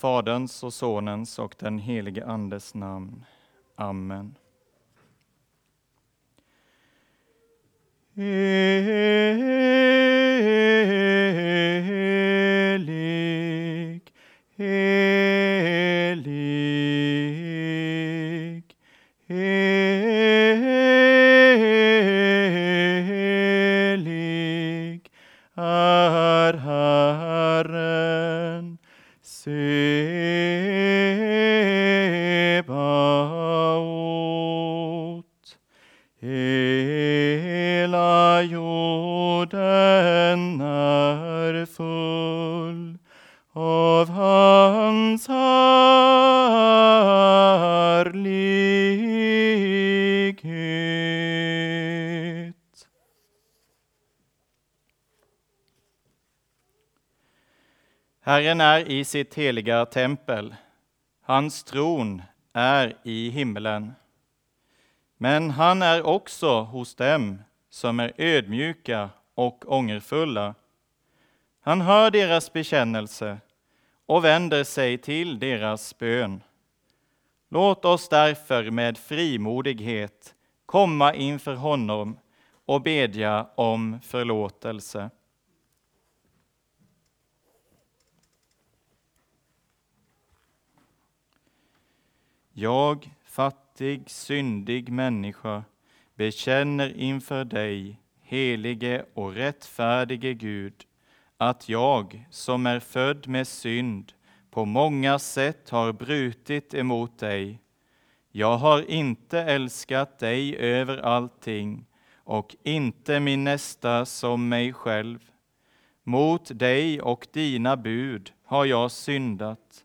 Faderns och Sonens och den helige Andes namn. Amen. Herren är i sitt heliga tempel. Hans tron är i himmelen. Men han är också hos dem som är ödmjuka och ångerfulla. Han hör deras bekännelse och vänder sig till deras bön. Låt oss därför med frimodighet komma inför honom och bedja om förlåtelse. Jag, fattig, syndig människa, bekänner inför dig, helige och rättfärdige Gud, att jag, som är född med synd, på många sätt har brutit emot dig. Jag har inte älskat dig över allting och inte min nästa som mig själv. Mot dig och dina bud har jag syndat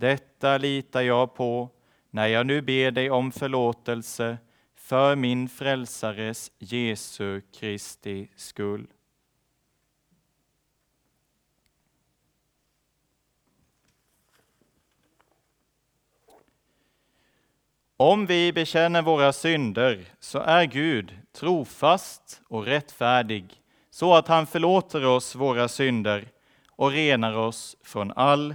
Detta litar jag på när jag nu ber dig om förlåtelse för min frälsares Jesu Kristi skull. Om vi bekänner våra synder så är Gud trofast och rättfärdig så att han förlåter oss våra synder och renar oss från all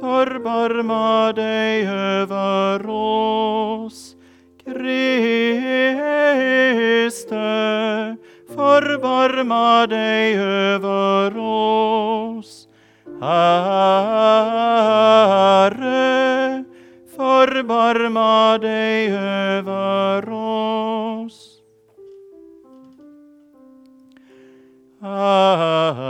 förbarma dig över oss. Kriste, förbarma dig över oss. Herre, förbarma dig över oss. Ära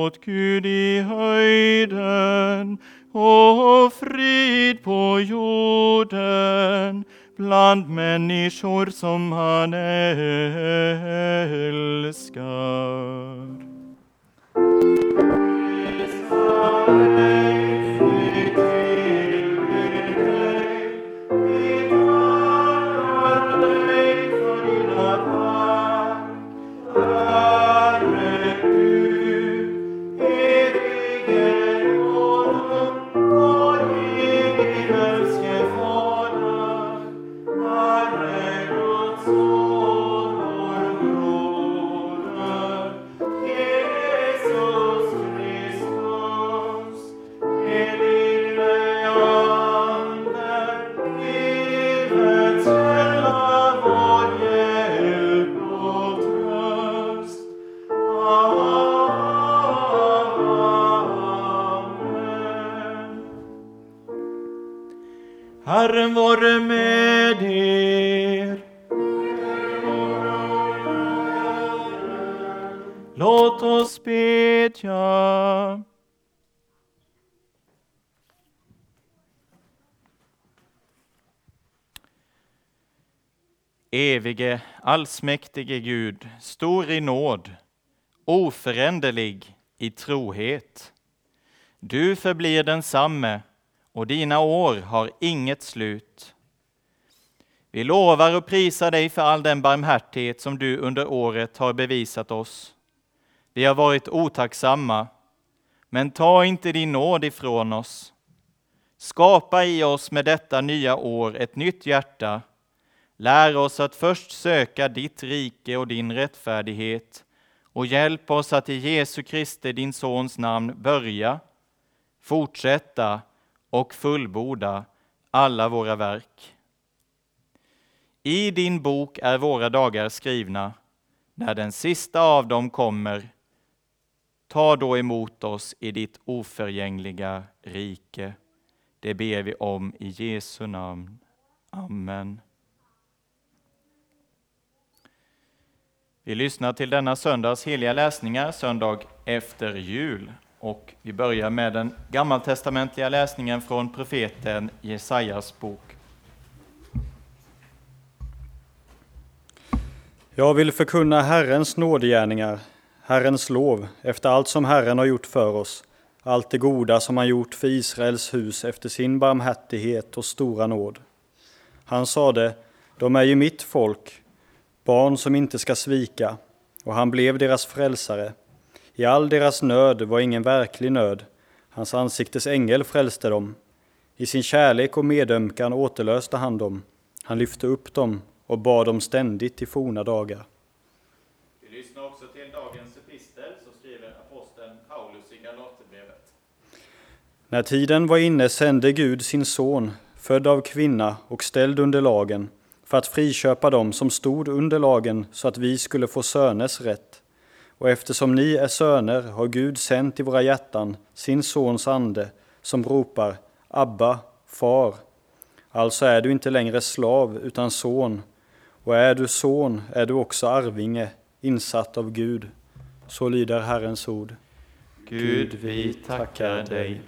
åt Gud i höjden och frid på jorden bland människor som han älskar. Evige, allsmäktige Gud, stor i nåd, oföränderlig i trohet. Du förblir densamme och dina år har inget slut. Vi lovar och prisar dig för all den barmhärtighet som du under året har bevisat oss. Vi har varit otacksamma, men ta inte din nåd ifrån oss. Skapa i oss med detta nya år ett nytt hjärta. Lär oss att först söka ditt rike och din rättfärdighet och hjälp oss att i Jesu Kristi, din Sons namn, börja, fortsätta och fullborda alla våra verk. I din bok är våra dagar skrivna. När den sista av dem kommer, ta då emot oss i ditt oförgängliga rike. Det ber vi om i Jesu namn. Amen. Vi lyssnar till denna söndags heliga läsningar, söndag efter jul. Och vi börjar med den gammaltestamentliga läsningen från profeten Jesajas bok. Jag vill förkunna Herrens nådegärningar, Herrens lov, efter allt som Herren har gjort för oss, allt det goda som han gjort för Israels hus efter sin barmhärtighet och stora nåd. Han sade, de är ju mitt folk, barn som inte ska svika, och han blev deras frälsare. I all deras nöd var ingen verklig nöd, hans ansiktes ängel frälste dem. I sin kärlek och medömkan återlöste han dem, han lyfte upp dem och bad dem ständigt i forna dagar. Vi lyssnar också till dagens epistel, så skriver aposteln Paulus i Galaterbrevet. När tiden var inne sände Gud sin son, född av kvinna och ställd under lagen, för att friköpa dem som stod under lagen så att vi skulle få söners rätt. Och eftersom ni är söner har Gud sänt i våra hjärtan sin sons ande som ropar Abba, far. Alltså är du inte längre slav utan son, och är du son är du också arvinge, insatt av Gud. Så lyder Herrens ord. Gud, vi tackar dig.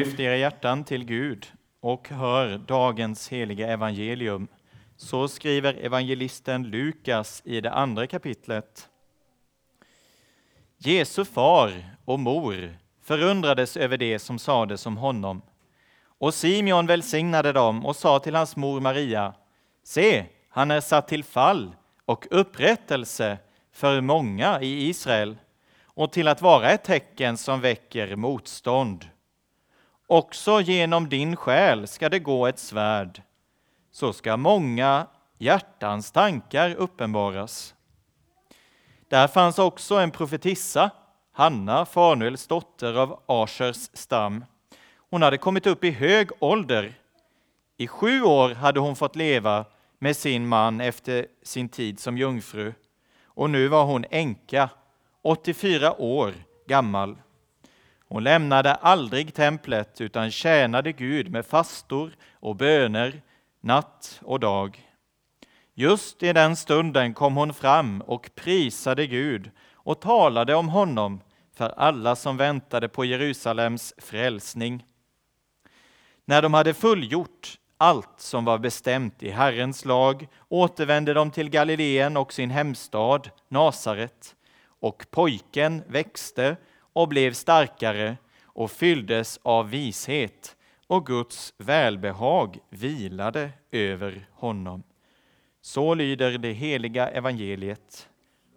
Lyft era hjärtan till Gud och hör dagens heliga evangelium. Så skriver evangelisten Lukas i det andra kapitlet. Jesu far och mor förundrades över det som sades om honom. Och Simeon välsignade dem och sa till hans mor Maria, se, han är satt till fall och upprättelse för många i Israel och till att vara ett tecken som väcker motstånd. Också genom din själ ska det gå ett svärd, så ska många hjärtans tankar uppenbaras. Där fanns också en profetissa, Hanna, Fanuels dotter av Ashers stam. Hon hade kommit upp i hög ålder. I sju år hade hon fått leva med sin man efter sin tid som jungfru och nu var hon änka, 84 år gammal. Hon lämnade aldrig templet utan tjänade Gud med fastor och böner natt och dag. Just i den stunden kom hon fram och prisade Gud och talade om honom för alla som väntade på Jerusalems frälsning. När de hade fullgjort allt som var bestämt i Herrens lag återvände de till Galileen och sin hemstad Nasaret. Och pojken växte och blev starkare och fylldes av vishet och Guds välbehag vilade över honom. Så lyder det heliga evangeliet.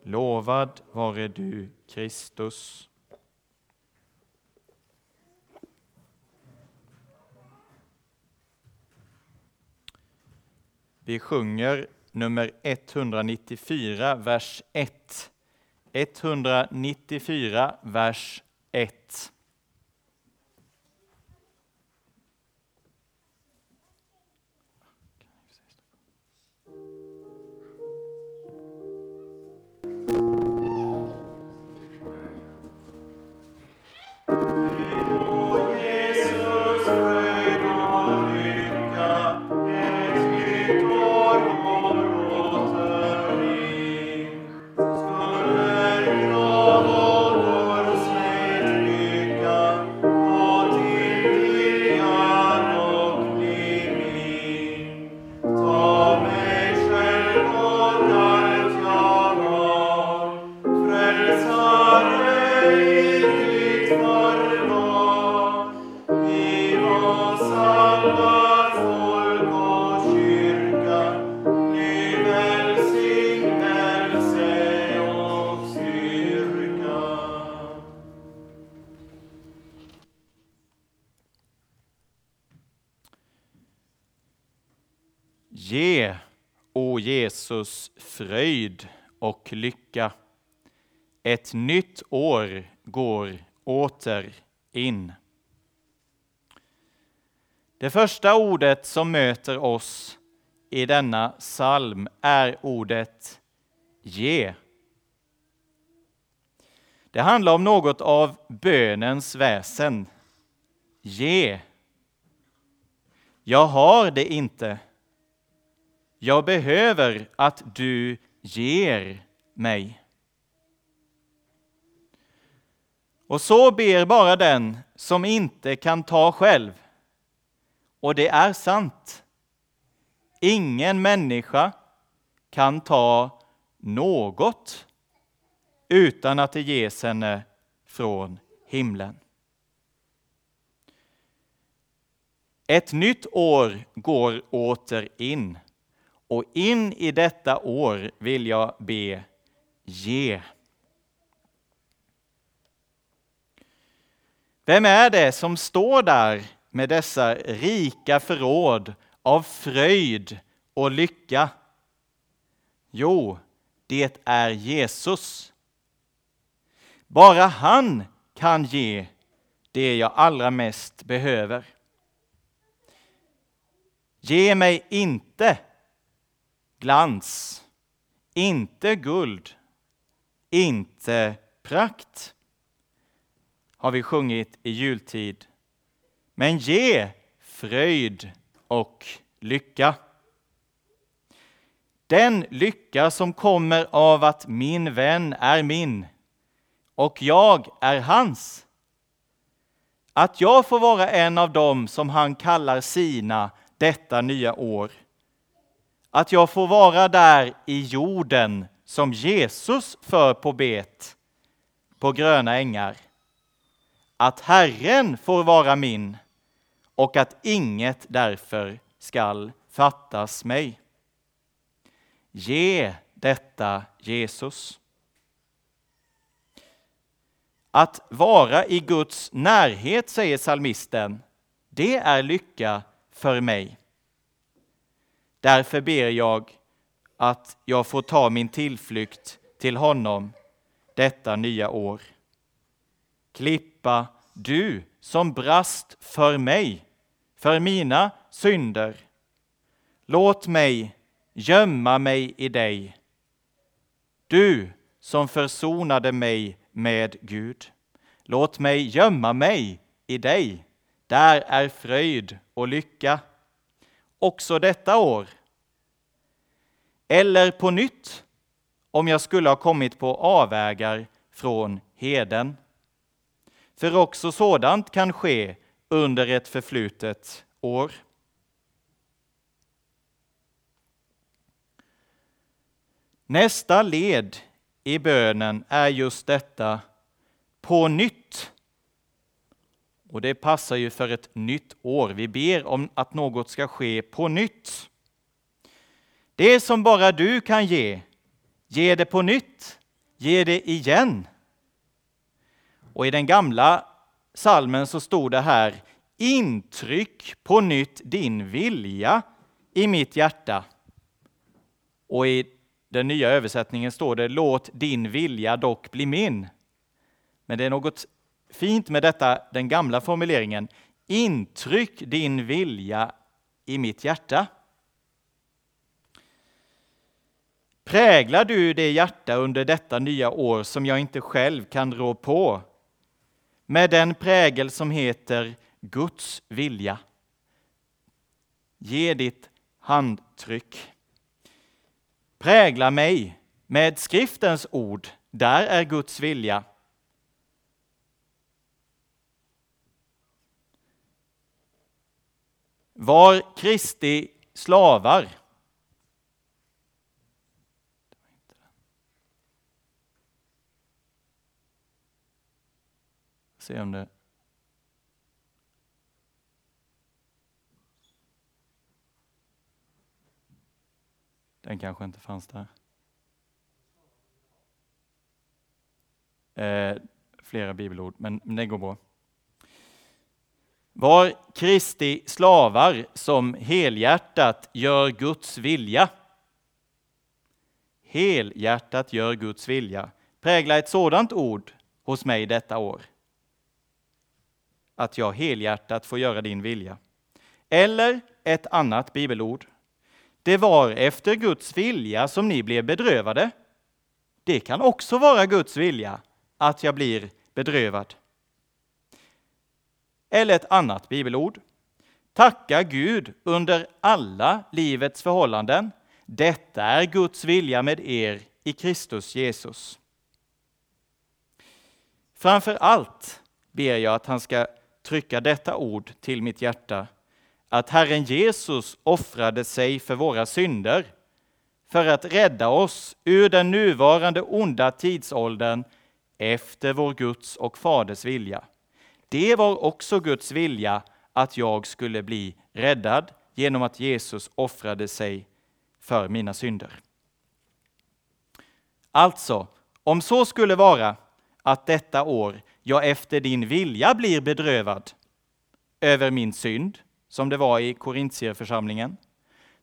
Lovad vare du, Kristus. Vi sjunger nummer 194, vers 1. 194, vers 1. Jesus, fröjd och lycka. Ett nytt år går åter in. Det första ordet som möter oss i denna psalm är ordet ge. Det handlar om något av bönens väsen. Ge. Jag har det inte. Jag behöver att du ger mig. Och så ber bara den som inte kan ta själv. Och det är sant. Ingen människa kan ta något utan att det ges henne från himlen. Ett nytt år går åter in. Och in i detta år vill jag be ge. Vem är det som står där med dessa rika förråd av fröjd och lycka? Jo, det är Jesus. Bara han kan ge det jag allra mest behöver. Ge mig inte glans, inte guld, inte prakt, har vi sjungit i jultid. Men ge fröjd och lycka. Den lycka som kommer av att min vän är min och jag är hans. att jag får vara en av dem som han kallar sina detta nya år. Att jag får vara där i jorden som Jesus för på bet på gröna ängar. Att Herren får vara min och att inget därför skall fattas mig. Ge detta Jesus. Att vara i Guds närhet, säger salmisten, det är lycka för mig. Därför ber jag att jag får ta min tillflykt till honom detta nya år. Klippa, du som brast för mig, för mina synder. Låt mig gömma mig i dig. Du som försonade mig med Gud. Låt mig gömma mig i dig. Där är fröjd och lycka. Också detta år. Eller på nytt, om jag skulle ha kommit på avvägar från heden. För också sådant kan ske under ett förflutet år. Nästa led i bönen är just detta på nytt. Och det passar ju för ett nytt år. Vi ber om att något ska ske på nytt. Det som bara du kan ge, ge det på nytt, ge det igen. Och i den gamla salmen så stod det här intryck på nytt din vilja i mitt hjärta. Och i den nya översättningen står det låt din vilja dock bli min. Men det är något fint med detta, den gamla formuleringen. Intryck din vilja i mitt hjärta. Präglar du det hjärta under detta nya år som jag inte själv kan rå på? Med den prägel som heter Guds vilja. Ge ditt handtryck. Prägla mig med skriftens ord. Där är Guds vilja. Var Kristi slavar. Se om det... Den kanske inte fanns där. Eh, flera bibelord, men, men det går bra. Var Kristi slavar som helhjärtat gör Guds vilja. Helhjärtat gör Guds vilja. Prägla ett sådant ord hos mig detta år. Att jag helhjärtat får göra din vilja. Eller ett annat bibelord. Det var efter Guds vilja som ni blev bedrövade. Det kan också vara Guds vilja att jag blir bedrövad. Eller ett annat bibelord. Tacka Gud under alla livets förhållanden. Detta är Guds vilja med er i Kristus Jesus. Framför allt ber jag att han ska trycka detta ord till mitt hjärta. Att Herren Jesus offrade sig för våra synder för att rädda oss ur den nuvarande onda tidsåldern efter vår Guds och Faders vilja. Det var också Guds vilja att jag skulle bli räddad genom att Jesus offrade sig för mina synder. Alltså, om så skulle vara att detta år jag efter din vilja blir bedrövad över min synd, som det var i Korintierförsamlingen,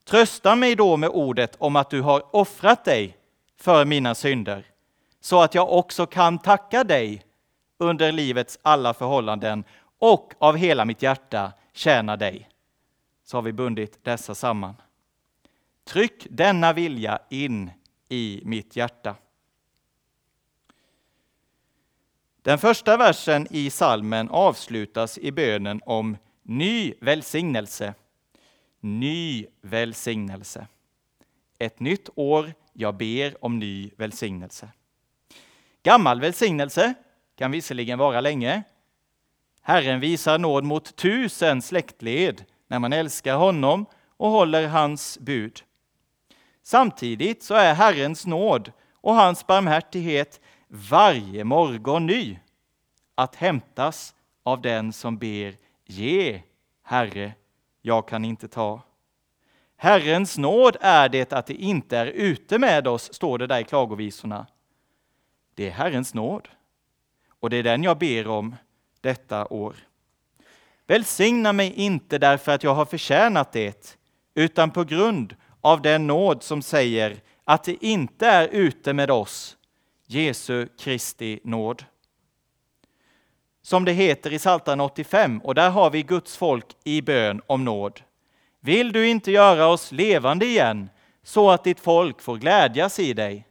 trösta mig då med ordet om att du har offrat dig för mina synder, så att jag också kan tacka dig under livets alla förhållanden och av hela mitt hjärta tjäna dig. Så har vi bundit dessa samman. Tryck denna vilja in i mitt hjärta. Den första versen i salmen avslutas i bönen om ny välsignelse. Ny välsignelse. Ett nytt år, jag ber om ny välsignelse. Gammal välsignelse kan visserligen vara länge. Herren visar nåd mot tusen släktled när man älskar honom och håller hans bud. Samtidigt så är Herrens nåd och hans barmhärtighet varje morgon ny, att hämtas av den som ber Ge, Herre, jag kan inte ta. Herrens nåd är det att det inte är ute med oss, står det där i klagovisorna. Det är Herrens nåd. Och det är den jag ber om detta år. Välsigna mig inte därför att jag har förtjänat det, utan på grund av den nåd som säger att det inte är ute med oss, Jesu Kristi nåd. Som det heter i Psaltaren 85, och där har vi Guds folk i bön om nåd. Vill du inte göra oss levande igen, så att ditt folk får glädjas i dig?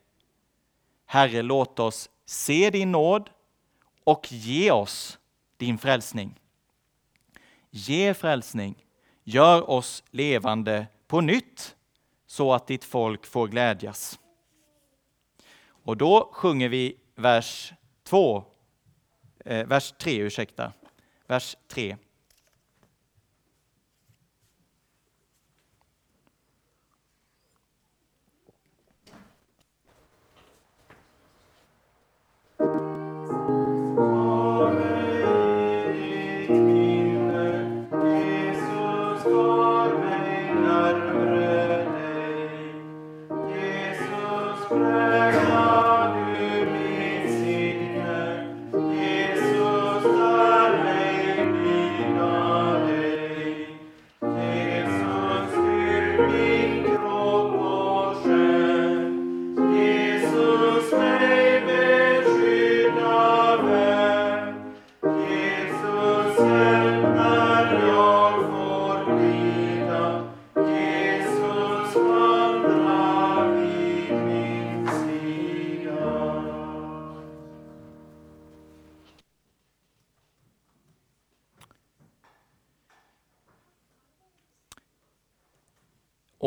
Herre, låt oss se din nåd och ge oss din frälsning. Ge frälsning, gör oss levande på nytt, så att ditt folk får glädjas. Och då sjunger vi vers 2, eh, vers 3, ursäkta, vers 3.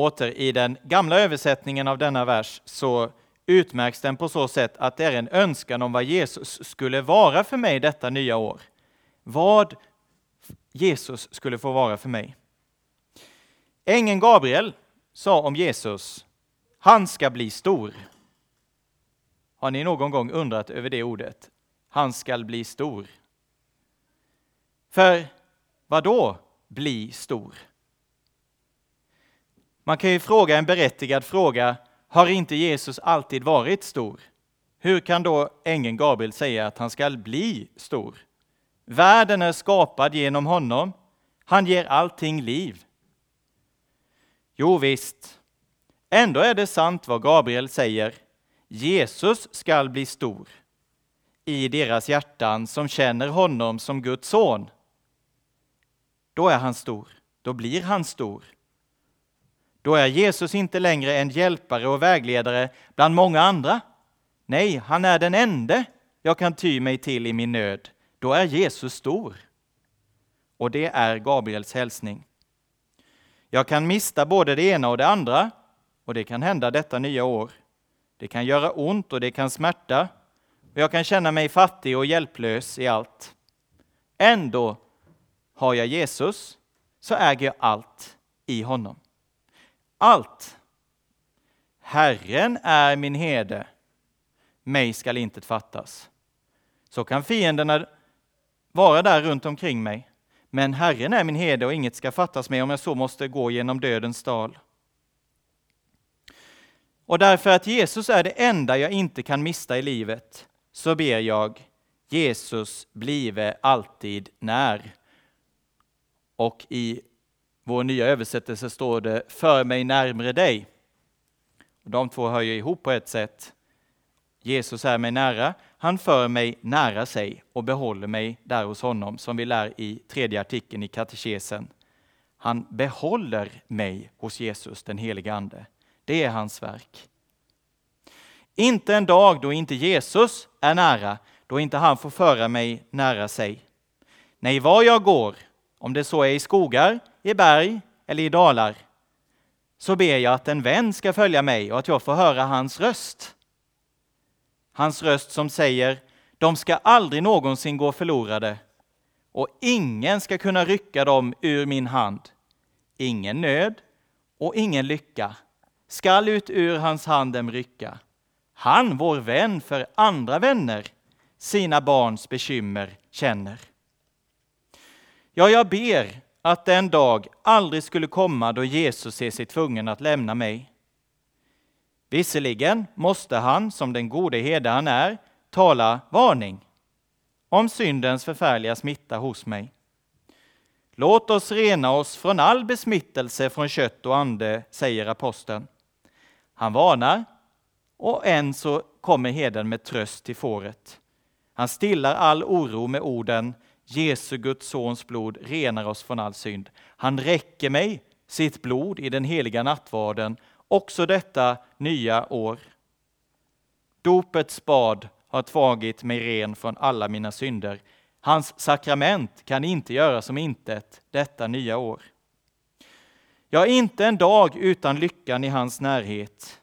Åter i den gamla översättningen av denna vers så utmärks den på så sätt att det är en önskan om vad Jesus skulle vara för mig detta nya år. Vad Jesus skulle få vara för mig. Ängeln Gabriel sa om Jesus, han ska bli stor. Har ni någon gång undrat över det ordet? Han ska bli stor. För vad då bli stor? Man kan ju fråga en berättigad fråga, har inte Jesus alltid varit stor? Hur kan då ängeln Gabriel säga att han skall bli stor? Världen är skapad genom honom. Han ger allting liv. Jo visst, ändå är det sant vad Gabriel säger. Jesus skall bli stor i deras hjärtan som känner honom som Guds son. Då är han stor, då blir han stor. Då är Jesus inte längre en hjälpare och vägledare bland många andra. Nej, han är den ende jag kan ty mig till i min nöd. Då är Jesus stor. Och det är Gabriels hälsning. Jag kan mista både det ena och det andra, och det kan hända detta nya år. Det kan göra ont och det kan smärta, och jag kan känna mig fattig och hjälplös i allt. Ändå har jag Jesus, så äger jag allt i honom allt. Herren är min herde, mig skall intet fattas. Så kan fienderna vara där runt omkring mig. Men Herren är min herde och inget ska fattas mig om jag så måste gå genom dödens dal. Och därför att Jesus är det enda jag inte kan mista i livet, så ber jag Jesus blive alltid när. Och i vår nya översättelse står det ”för mig närmre dig”. De två hör ju ihop på ett sätt. Jesus är mig nära, han för mig nära sig och behåller mig där hos honom, som vi lär i tredje artikeln i katekesen. Han behåller mig hos Jesus, den helige Ande. Det är hans verk. Inte en dag då inte Jesus är nära, då inte han får föra mig nära sig. Nej, var jag går, om det så är i skogar i berg eller i dalar, så ber jag att en vän ska följa mig och att jag får höra hans röst. Hans röst som säger, de ska aldrig någonsin gå förlorade och ingen ska kunna rycka dem ur min hand. Ingen nöd och ingen lycka skall ut ur hans hand dem rycka. Han, vår vän, för andra vänner sina barns bekymmer känner. Ja, jag ber att den dag aldrig skulle komma då Jesus ser sig tvungen att lämna mig. Visserligen måste han, som den gode herde han är, tala varning om syndens förfärliga smitta hos mig. Låt oss rena oss från all besmittelse från kött och ande, säger aposteln. Han varnar, och än så kommer heden med tröst till fåret. Han stillar all oro med orden Jesu Guds sons blod renar oss från all synd. Han räcker mig sitt blod i den heliga nattvarden också detta nya år. Dopets bad har tagit mig ren från alla mina synder. Hans sakrament kan inte göra som intet detta nya år. Jag är inte en dag utan lyckan i hans närhet.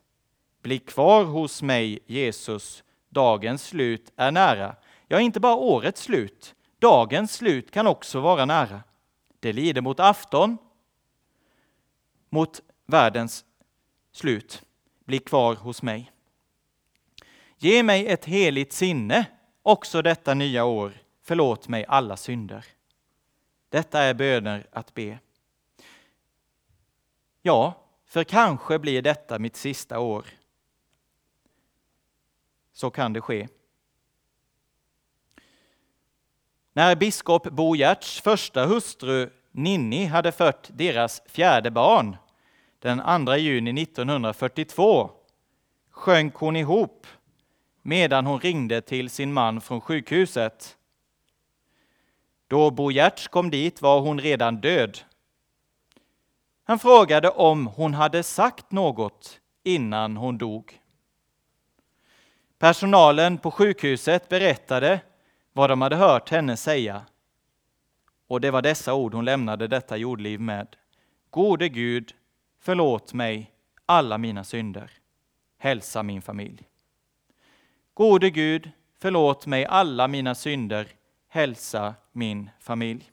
Bli kvar hos mig, Jesus, dagens slut är nära. Ja, inte bara årets slut, dagens slut kan också vara nära. Det lider mot afton, mot världens slut. Bli kvar hos mig. Ge mig ett heligt sinne också detta nya år. Förlåt mig alla synder. Detta är böner att be. Ja, för kanske blir detta mitt sista år. Så kan det ske. När biskop Bo Giertz första hustru Ninni hade fött deras fjärde barn den 2 juni 1942 sjönk hon ihop medan hon ringde till sin man från sjukhuset. Då Bo Giertz kom dit var hon redan död. Han frågade om hon hade sagt något innan hon dog. Personalen på sjukhuset berättade vad de hade hört henne säga. Och det var dessa ord hon lämnade detta jordliv med. Gode Gud, förlåt mig alla mina synder. Hälsa min familj. Gode Gud, förlåt mig alla mina synder. Hälsa min familj.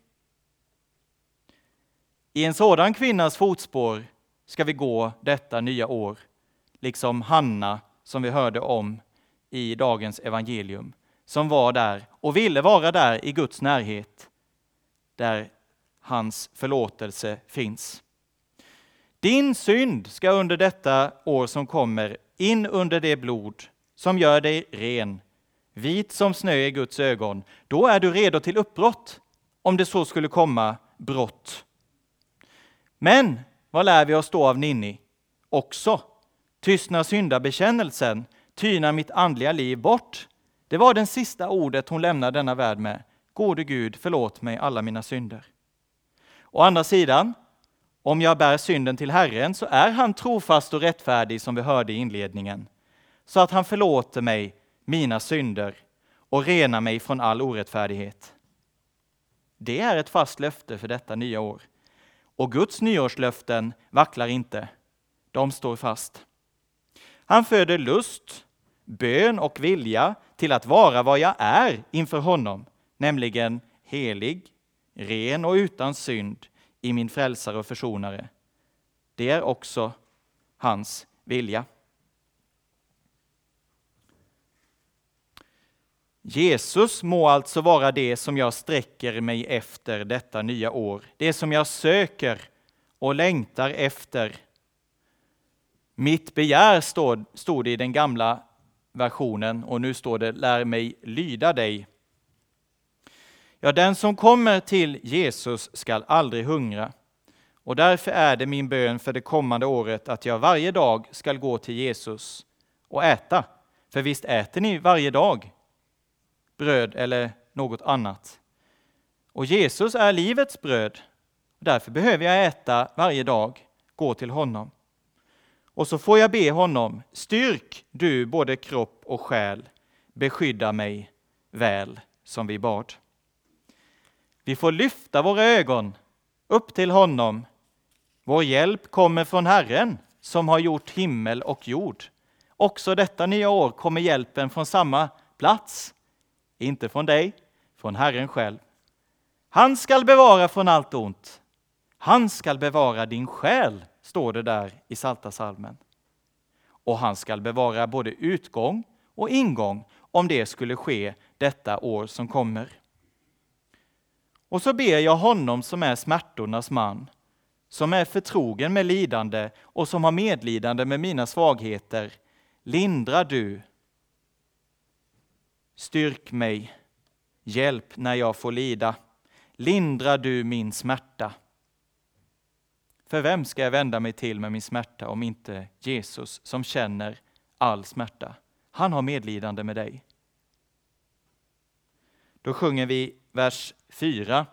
I en sådan kvinnas fotspår ska vi gå detta nya år, liksom Hanna som vi hörde om i dagens evangelium, som var där och ville vara där i Guds närhet, där hans förlåtelse finns. Din synd ska under detta år som kommer in under det blod som gör dig ren, vit som snö i Guds ögon. Då är du redo till uppbrott, om det så skulle komma brott. Men vad lär vi oss då av Ninni? Också, tystnar syndabekännelsen, tynar mitt andliga liv bort. Det var det sista ordet hon lämnade denna värld med. Gode Gud, förlåt mig alla mina synder. Å andra sidan, om jag bär synden till Herren så är han trofast och rättfärdig som vi hörde i inledningen, så att han förlåter mig mina synder och renar mig från all orättfärdighet. Det är ett fast löfte för detta nya år. Och Guds nyårslöften vacklar inte. De står fast. Han föder lust, bön och vilja till att vara vad jag är inför honom, nämligen helig, ren och utan synd i min frälsare och försonare. Det är också hans vilja. Jesus må alltså vara det som jag sträcker mig efter detta nya år, det som jag söker och längtar efter. Mitt begär stod, stod det i den gamla versionen och nu står det lär mig lyda dig. Ja, den som kommer till Jesus skall aldrig hungra. Och därför är det min bön för det kommande året att jag varje dag skall gå till Jesus och äta. För visst äter ni varje dag bröd eller något annat. Och Jesus är livets bröd. Därför behöver jag äta varje dag, gå till honom. Och så får jag be honom, styrk du både kropp och själ, beskydda mig väl som vi bad. Vi får lyfta våra ögon upp till honom. Vår hjälp kommer från Herren som har gjort himmel och jord. Också detta nya år kommer hjälpen från samma plats. Inte från dig, från Herren själv. Han skall bevara från allt ont. Han skall bevara din själ, står det där i Salta salmen. Och han skall bevara både utgång och ingång om det skulle ske detta år som kommer. Och så ber jag honom som är smärtornas man, som är förtrogen med lidande och som har medlidande med mina svagheter. Lindra du. Styrk mig. Hjälp när jag får lida. Lindra du min smärta. För vem ska jag vända mig till med min smärta om inte Jesus som känner all smärta? Han har medlidande med dig. Då sjunger vi vers 4.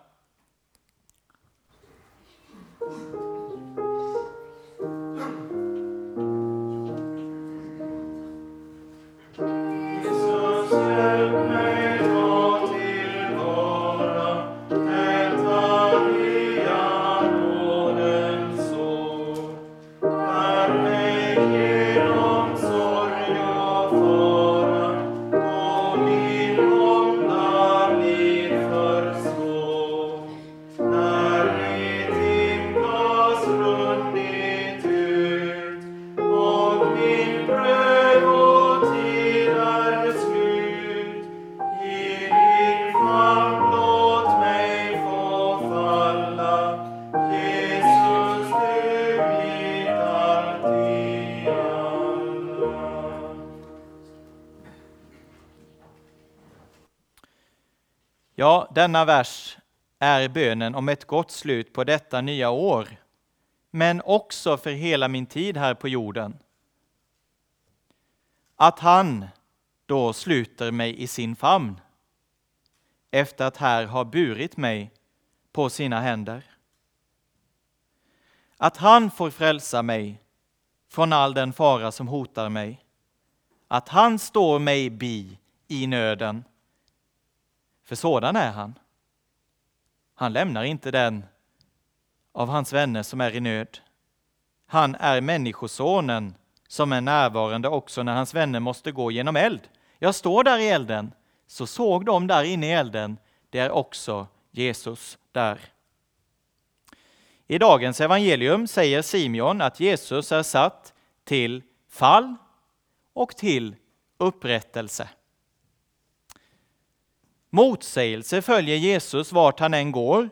Denna vers är bönen om ett gott slut på detta nya år, men också för hela min tid här på jorden. Att han då sluter mig i sin famn efter att här ha burit mig på sina händer. Att han får frälsa mig från all den fara som hotar mig. Att han står mig bi i nöden för sådan är han. Han lämnar inte den av hans vänner som är i nöd. Han är Människosonen som är närvarande också när hans vänner måste gå genom eld. Jag står där i elden, så såg de där inne i elden, det är också Jesus där. I dagens evangelium säger Simeon att Jesus är satt till fall och till upprättelse. Motsägelse följer Jesus vart han än går.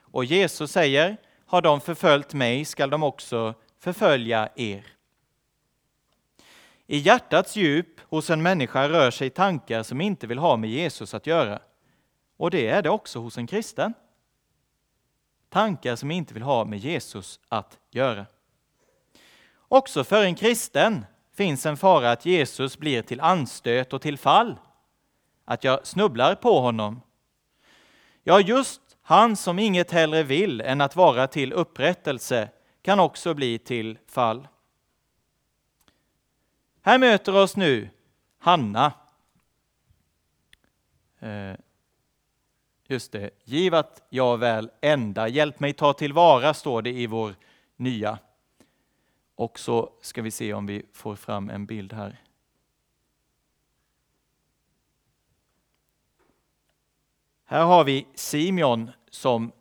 Och Jesus säger, har de förföljt mig skall de också förfölja er. I hjärtats djup hos en människa rör sig tankar som inte vill ha med Jesus att göra. Och det är det också hos en kristen. Tankar som inte vill ha med Jesus att göra. Också för en kristen finns en fara att Jesus blir till anstöt och till fall att jag snubblar på honom. Ja, just han som inget hellre vill än att vara till upprättelse kan också bli till fall. Här möter oss nu Hanna. Eh, just det, giv att jag väl ända, hjälp mig ta tillvara, står det i vår nya. Och så ska vi se om vi får fram en bild här. Här har vi Simeon som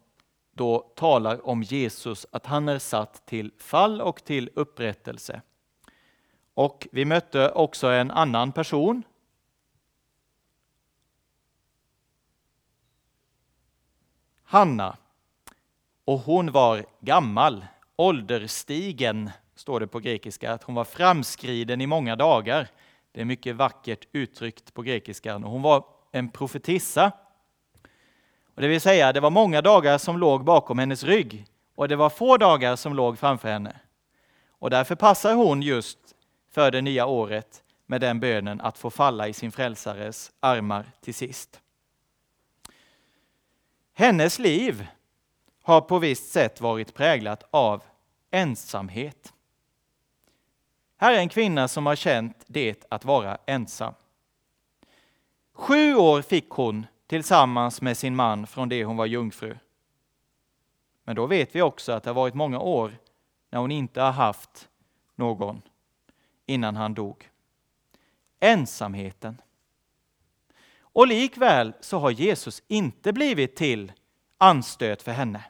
då talar om Jesus, att han är satt till fall och till upprättelse. Och vi mötte också en annan person. Hanna. Och hon var gammal, ålderstigen, står det på grekiska, att hon var framskriden i många dagar. Det är mycket vackert uttryckt på grekiskan. Hon var en profetissa och det vill säga, det var många dagar som låg bakom hennes rygg och det var få dagar som låg framför henne. Och därför passar hon just för det nya året med den bönen att få falla i sin frälsares armar till sist. Hennes liv har på visst sätt varit präglat av ensamhet. Här är en kvinna som har känt det att vara ensam. Sju år fick hon tillsammans med sin man från det hon var jungfru. Men då vet vi också att det har varit många år när hon inte har haft någon innan han dog. Ensamheten. Och likväl så har Jesus inte blivit till anstöt för henne.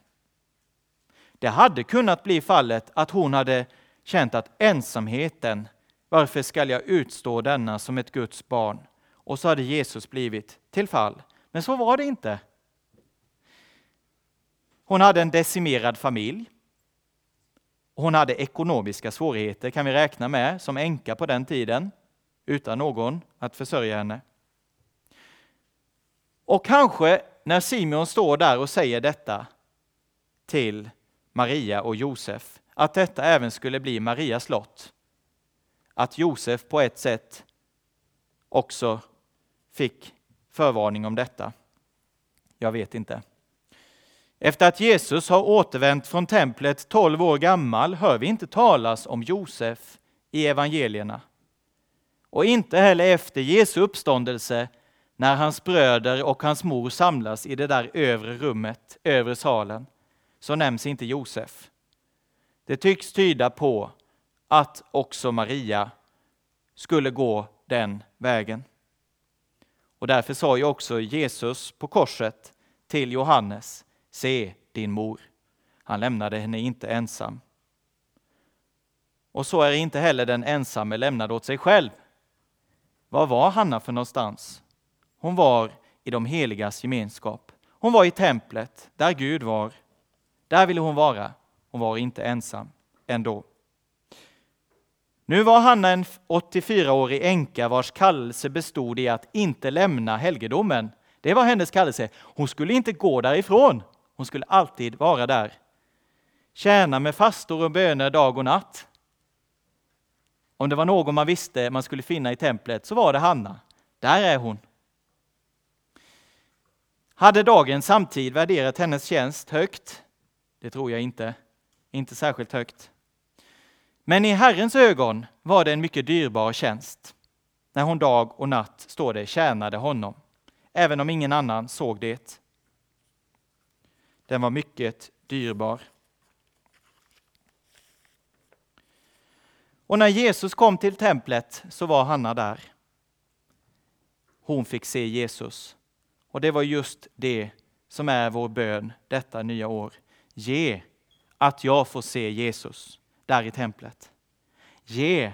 Det hade kunnat bli fallet att hon hade känt att ensamheten, varför skall jag utstå denna som ett Guds barn? Och så hade Jesus blivit till fall. Men så var det inte. Hon hade en decimerad familj. Hon hade ekonomiska svårigheter, kan vi räkna med, som änka på den tiden, utan någon att försörja henne. Och kanske när Simeon står där och säger detta till Maria och Josef, att detta även skulle bli Marias lott. Att Josef på ett sätt också fick förvarning om detta. Jag vet inte. Efter att Jesus har återvänt från templet 12 år gammal hör vi inte talas om Josef i evangelierna. Och inte heller efter Jesu uppståndelse när hans bröder och hans mor samlas i det där övre rummet, övre salen, så nämns inte Josef. Det tycks tyda på att också Maria skulle gå den vägen. Och därför sa ju också Jesus på korset till Johannes, se din mor. Han lämnade henne inte ensam. Och så är inte heller den ensamme lämnad åt sig själv. Var var Hanna för någonstans? Hon var i de heligas gemenskap. Hon var i templet, där Gud var. Där ville hon vara. Hon var inte ensam ändå. Nu var Hanna en 84-årig änka vars kallelse bestod i att inte lämna helgedomen. Det var hennes kallelse. Hon skulle inte gå därifrån. Hon skulle alltid vara där. Tjäna med fastor och böner dag och natt. Om det var någon man visste man skulle finna i templet så var det Hanna. Där är hon. Hade dagens samtid värderat hennes tjänst högt? Det tror jag inte. Inte särskilt högt. Men i Herrens ögon var det en mycket dyrbar tjänst. När hon dag och natt, står det, tjänade honom, även om ingen annan såg det. Den var mycket dyrbar. Och när Jesus kom till templet så var Hanna där. Hon fick se Jesus. Och det var just det som är vår bön detta nya år. Ge att jag får se Jesus där i templet. Ge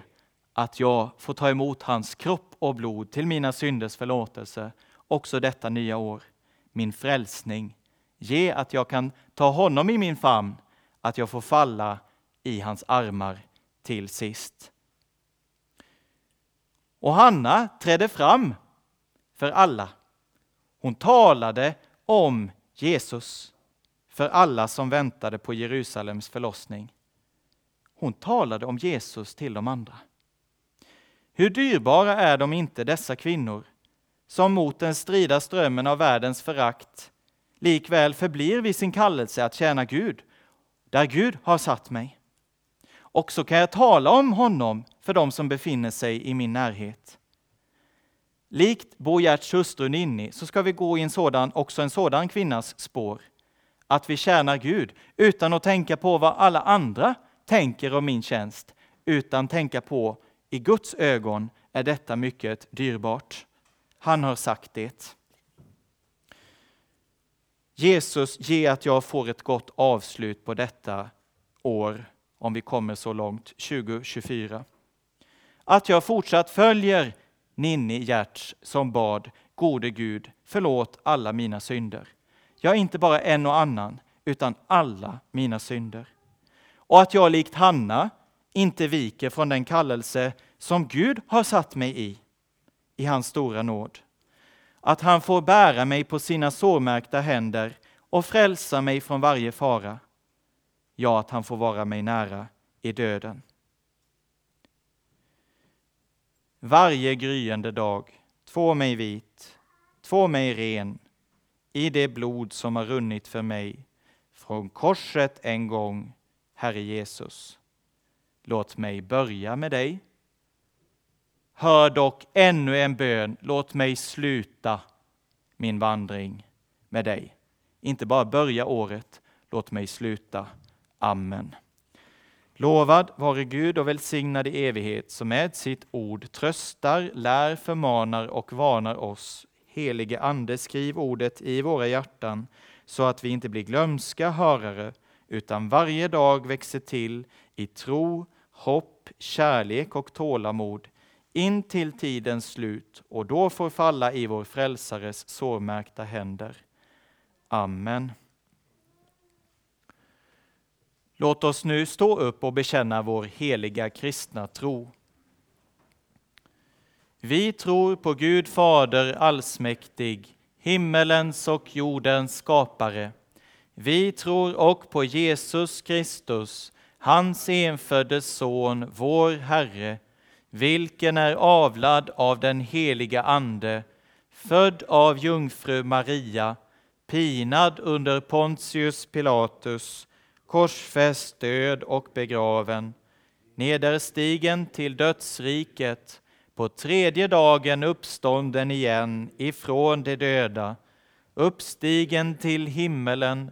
att jag får ta emot hans kropp och blod till mina synders förlåtelse också detta nya år. Min frälsning. Ge att jag kan ta honom i min famn, att jag får falla i hans armar till sist. Och Hanna trädde fram för alla. Hon talade om Jesus för alla som väntade på Jerusalems förlossning. Hon talade om Jesus till de andra. Hur dyrbara är de inte, dessa kvinnor, som mot den strida strömmen av världens förakt likväl förblir vid sin kallelse att tjäna Gud, där Gud har satt mig. Och så kan jag tala om honom för dem som befinner sig i min närhet. Likt Bo Gerts hustru Ninni så ska vi gå i en sådan, också en sådan kvinnas spår. Att vi tjänar Gud utan att tänka på vad alla andra tänker om min tjänst, utan tänka på i Guds ögon är detta mycket dyrbart. Han har sagt det. Jesus, ge att jag får ett gott avslut på detta år, om vi kommer så långt, 2024. Att jag fortsatt följer Ninni Gertz som bad, gode Gud, förlåt alla mina synder. Jag är inte bara en och annan, utan alla mina synder. Och att jag likt Hanna inte viker från den kallelse som Gud har satt mig i, i hans stora nåd. Att han får bära mig på sina sårmärkta händer och frälsa mig från varje fara. Ja, att han får vara mig nära i döden. Varje gryende dag, två mig vit, två mig ren i det blod som har runnit för mig från korset en gång, Herre Jesus. Låt mig börja med dig. Hör dock ännu en bön, låt mig sluta min vandring med dig. Inte bara börja året, låt mig sluta. Amen. Lovad vare Gud och välsignad i evighet som med sitt ord tröstar, lär, förmanar och varnar oss Helige Ande, skriv ordet i våra hjärtan så att vi inte blir glömska hörare utan varje dag växer till i tro, hopp, kärlek och tålamod in till tidens slut och då får falla i vår frälsares sårmärkta händer. Amen. Låt oss nu stå upp och bekänna vår heliga kristna tro. Vi tror på Gud Fader allsmäktig, himmelens och jordens skapare. Vi tror och på Jesus Kristus, hans enfödde Son, vår Herre, vilken är avlad av den heliga Ande, född av jungfru Maria, pinad under Pontius Pilatus, korsfäst, död och begraven, nederstigen till dödsriket, på tredje dagen uppstånden igen ifrån de döda, uppstigen till himmelen,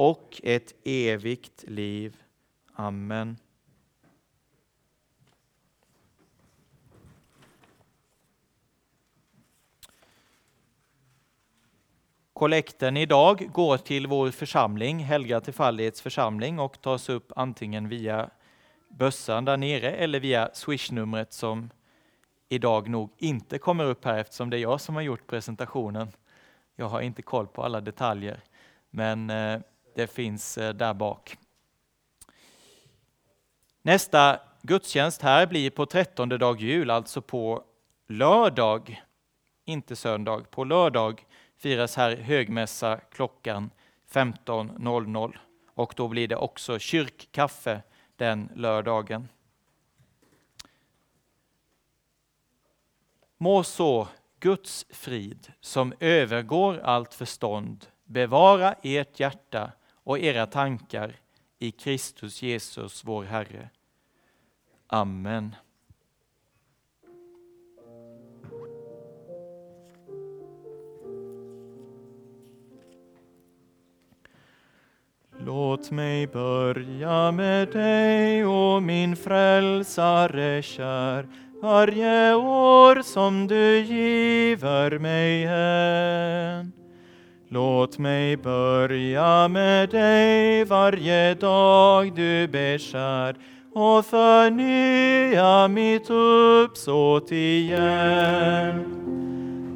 och ett evigt liv. Amen. Kollekten idag går till vår församling, Helga Tillfallighets församling och tas upp antingen via bössan där nere eller via swishnumret som idag nog inte kommer upp här eftersom det är jag som har gjort presentationen. Jag har inte koll på alla detaljer, men eh, det finns eh, där bak. Nästa gudstjänst här blir på trettonde dag jul, alltså på lördag, inte söndag. På lördag firas här högmässa klockan 15.00 och då blir det också kyrkkaffe den lördagen. Må så Guds frid, som övergår allt förstånd, bevara ert hjärta och era tankar i Kristus Jesus, vår Herre. Amen. Låt mig börja med dig, o min frälsare kär varje år som du giver mig än. Låt mig börja med dig varje dag du beskär och förnya mitt uppsåt igen.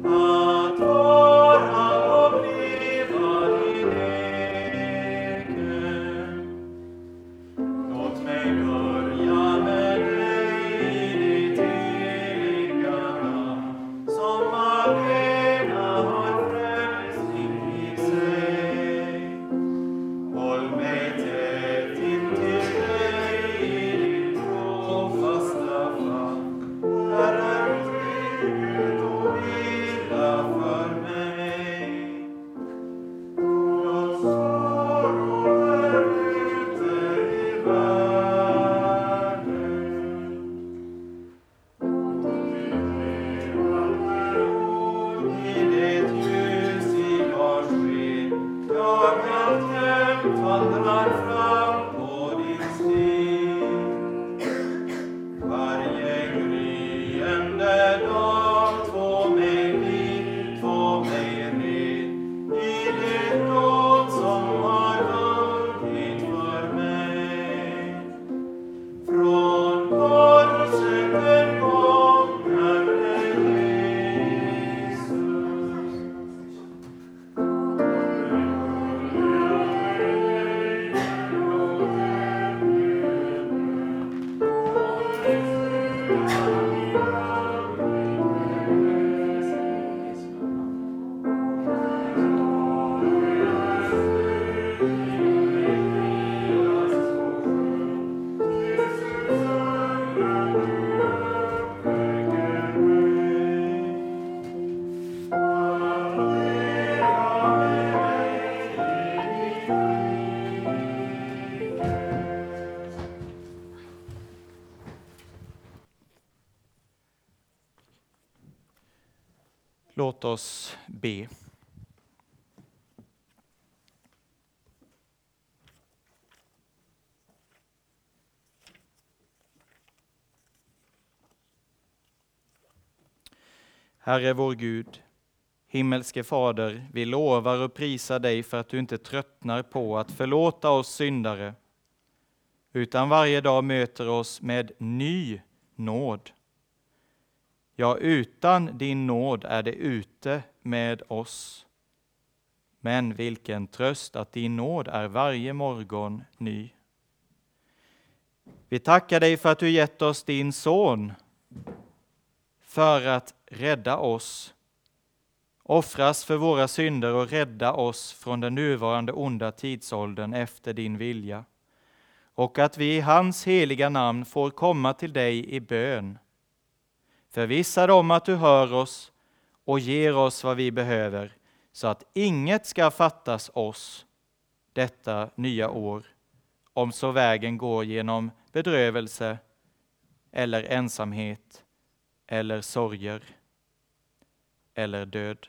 Att vara och bli Låt oss be. Herre vår Gud, himmelske Fader, vi lovar och prisar dig för att du inte tröttnar på att förlåta oss syndare, utan varje dag möter oss med ny nåd. Ja, utan din nåd är det ute med oss. Men vilken tröst att din nåd är varje morgon ny. Vi tackar dig för att du gett oss din son för att rädda oss, offras för våra synder och rädda oss från den nuvarande onda tidsåldern efter din vilja. Och att vi i hans heliga namn får komma till dig i bön Förvissa dig om att du hör oss och ger oss vad vi behöver, så att inget ska fattas oss detta nya år, om så vägen går genom bedrövelse eller ensamhet eller sorger eller död.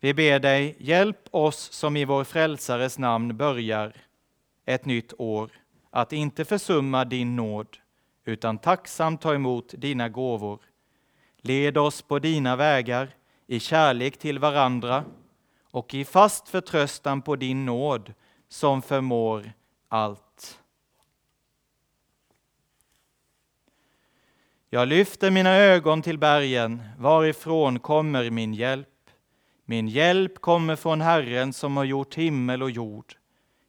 Vi ber dig, hjälp oss som i vår frälsares namn börjar ett nytt år, att inte försumma din nåd, utan tacksamt ta emot dina gåvor. Led oss på dina vägar i kärlek till varandra och i fast förtröstan på din nåd som förmår allt. Jag lyfter mina ögon till bergen, varifrån kommer min hjälp? Min hjälp kommer från Herren som har gjort himmel och jord.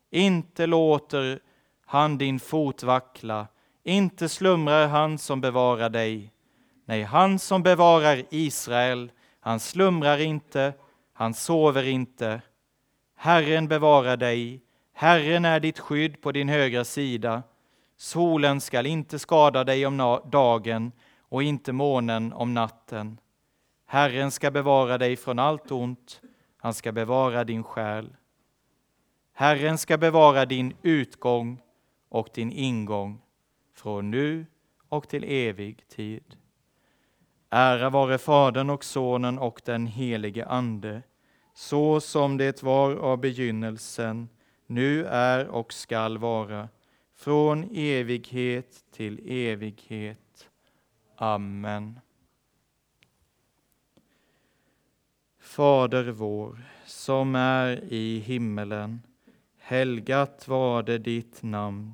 Inte låter han din fot vackla, inte slumrar han som bevarar dig. Nej, han som bevarar Israel, han slumrar inte, han sover inte. Herren bevarar dig, Herren är ditt skydd på din högra sida. Solen skall inte skada dig om dagen och inte månen om natten. Herren ska bevara dig från allt ont, han ska bevara din själ. Herren ska bevara din utgång och din ingång från nu och till evig tid. Ära vare Fadern och Sonen och den helige Ande, så som det var av begynnelsen, nu är och skall vara, från evighet till evighet. Amen. Fader vår, som är i himmelen. Helgat var det ditt namn.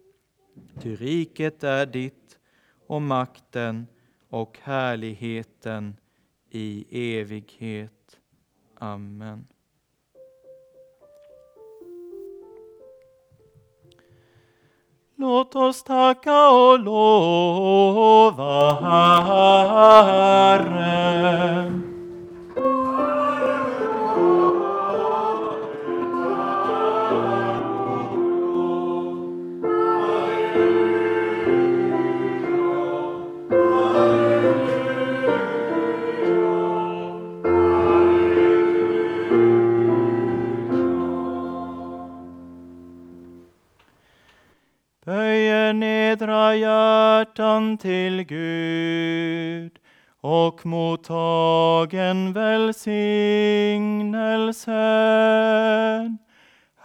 Ty riket är ditt och makten och härligheten i evighet. Amen. Låt oss tacka och lova Herren. Hedra hjärtan till Gud och mottagen välsignelsen.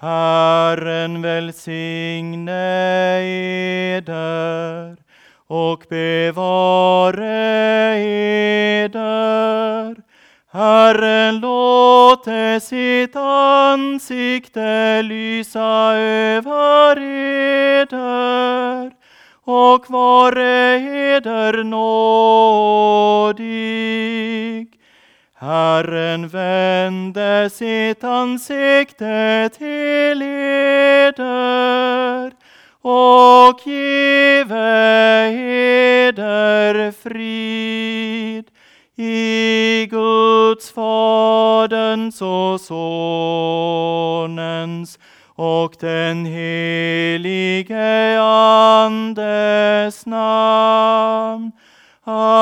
Herren välsigne eder och bevare eder. Herren låte sitt ansikte lysa över eder och vare eder nådig. Herren vände sitt ansikte till eder och give eder frid. I Guds, Faderns och Sonens och den helige Andes namn. Amen.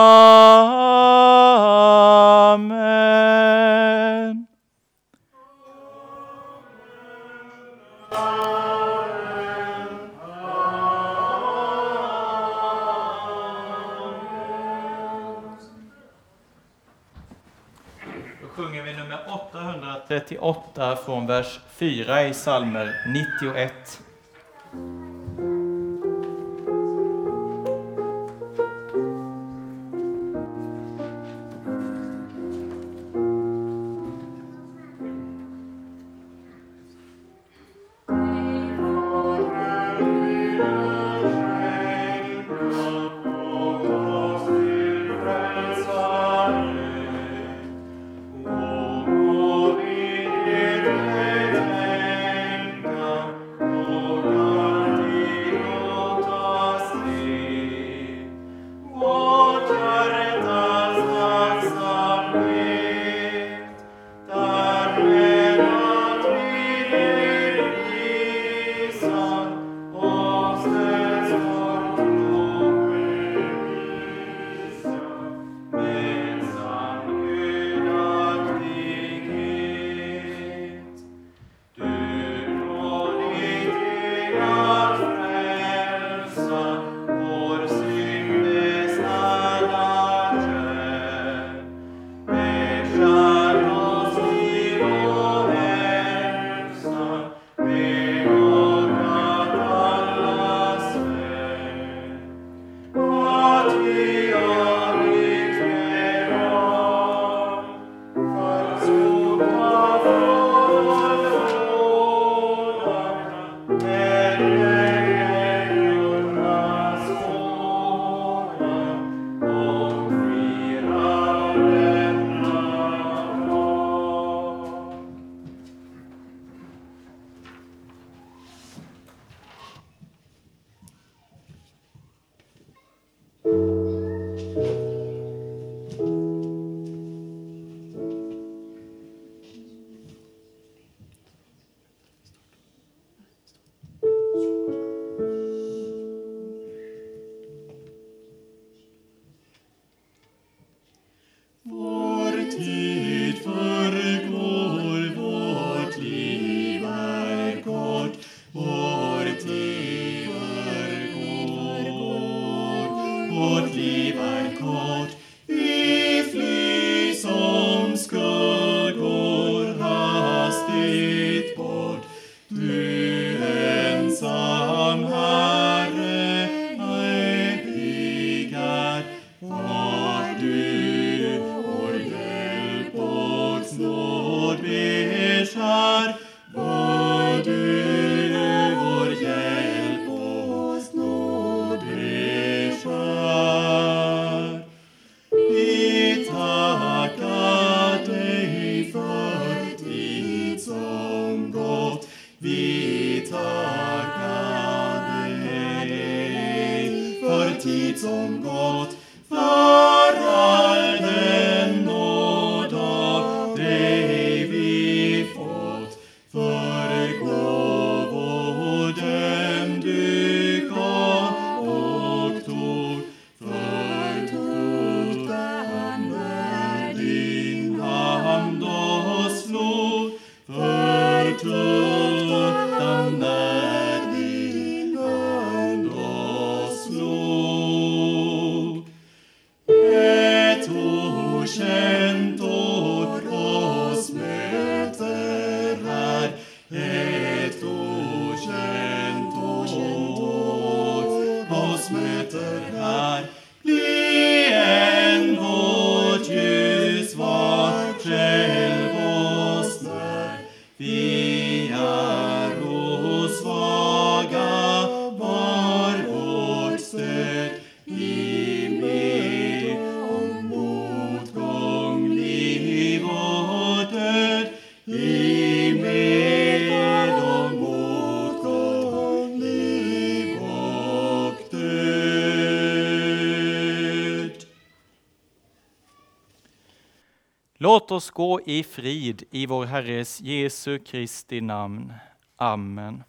38 från vers 4 i psalmer 91. do. Oss gå i frid i vår Herres Jesu Kristi namn. Amen.